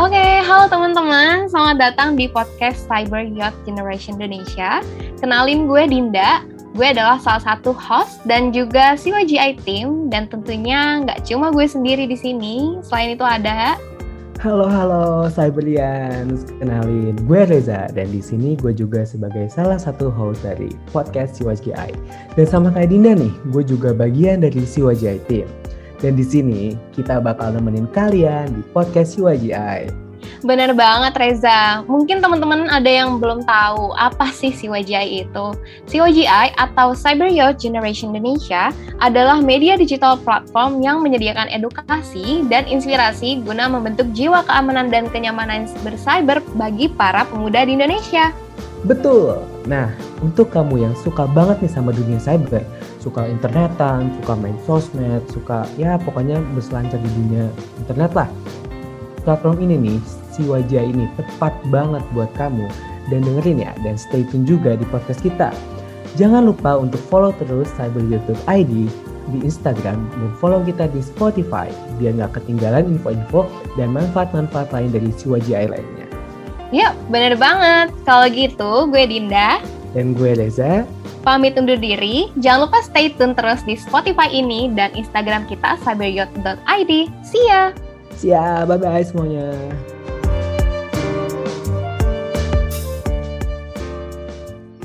Oke, okay, halo teman-teman. Selamat datang di podcast Cyber Youth Generation Indonesia. Kenalin gue Dinda. Gue adalah salah satu host dan juga CYGI team dan tentunya nggak cuma gue sendiri di sini. Selain itu ada Halo halo Cyberians, kenalin gue Reza dan di sini gue juga sebagai salah satu host dari podcast CYGI. Dan sama kayak Dinda nih, gue juga bagian dari CYGI team. Dan di sini kita bakal nemenin kalian di podcast CYGI. Bener banget Reza. Mungkin teman-teman ada yang belum tahu apa sih CYGI itu. CYGI atau Cyber Youth Generation Indonesia adalah media digital platform yang menyediakan edukasi dan inspirasi guna membentuk jiwa keamanan dan kenyamanan bercyber bagi para pemuda di Indonesia. Betul. Nah, untuk kamu yang suka banget nih sama dunia cyber, suka internetan, suka main sosmed, suka ya pokoknya berselancar di dunia internet lah. Platform ini nih, si wajah ini tepat banget buat kamu. Dan dengerin ya, dan stay tune juga di podcast kita. Jangan lupa untuk follow terus cyberyouth.id di Instagram dan follow kita di Spotify biar nggak ketinggalan info-info dan manfaat-manfaat lain dari si wajah lainnya. Yuk, bener banget. Kalau gitu, gue Dinda. Dan gue Reza. Pamit undur diri. Jangan lupa stay tune terus di Spotify ini dan Instagram kita cyberyot.id. See ya! Siap, bye-bye semuanya.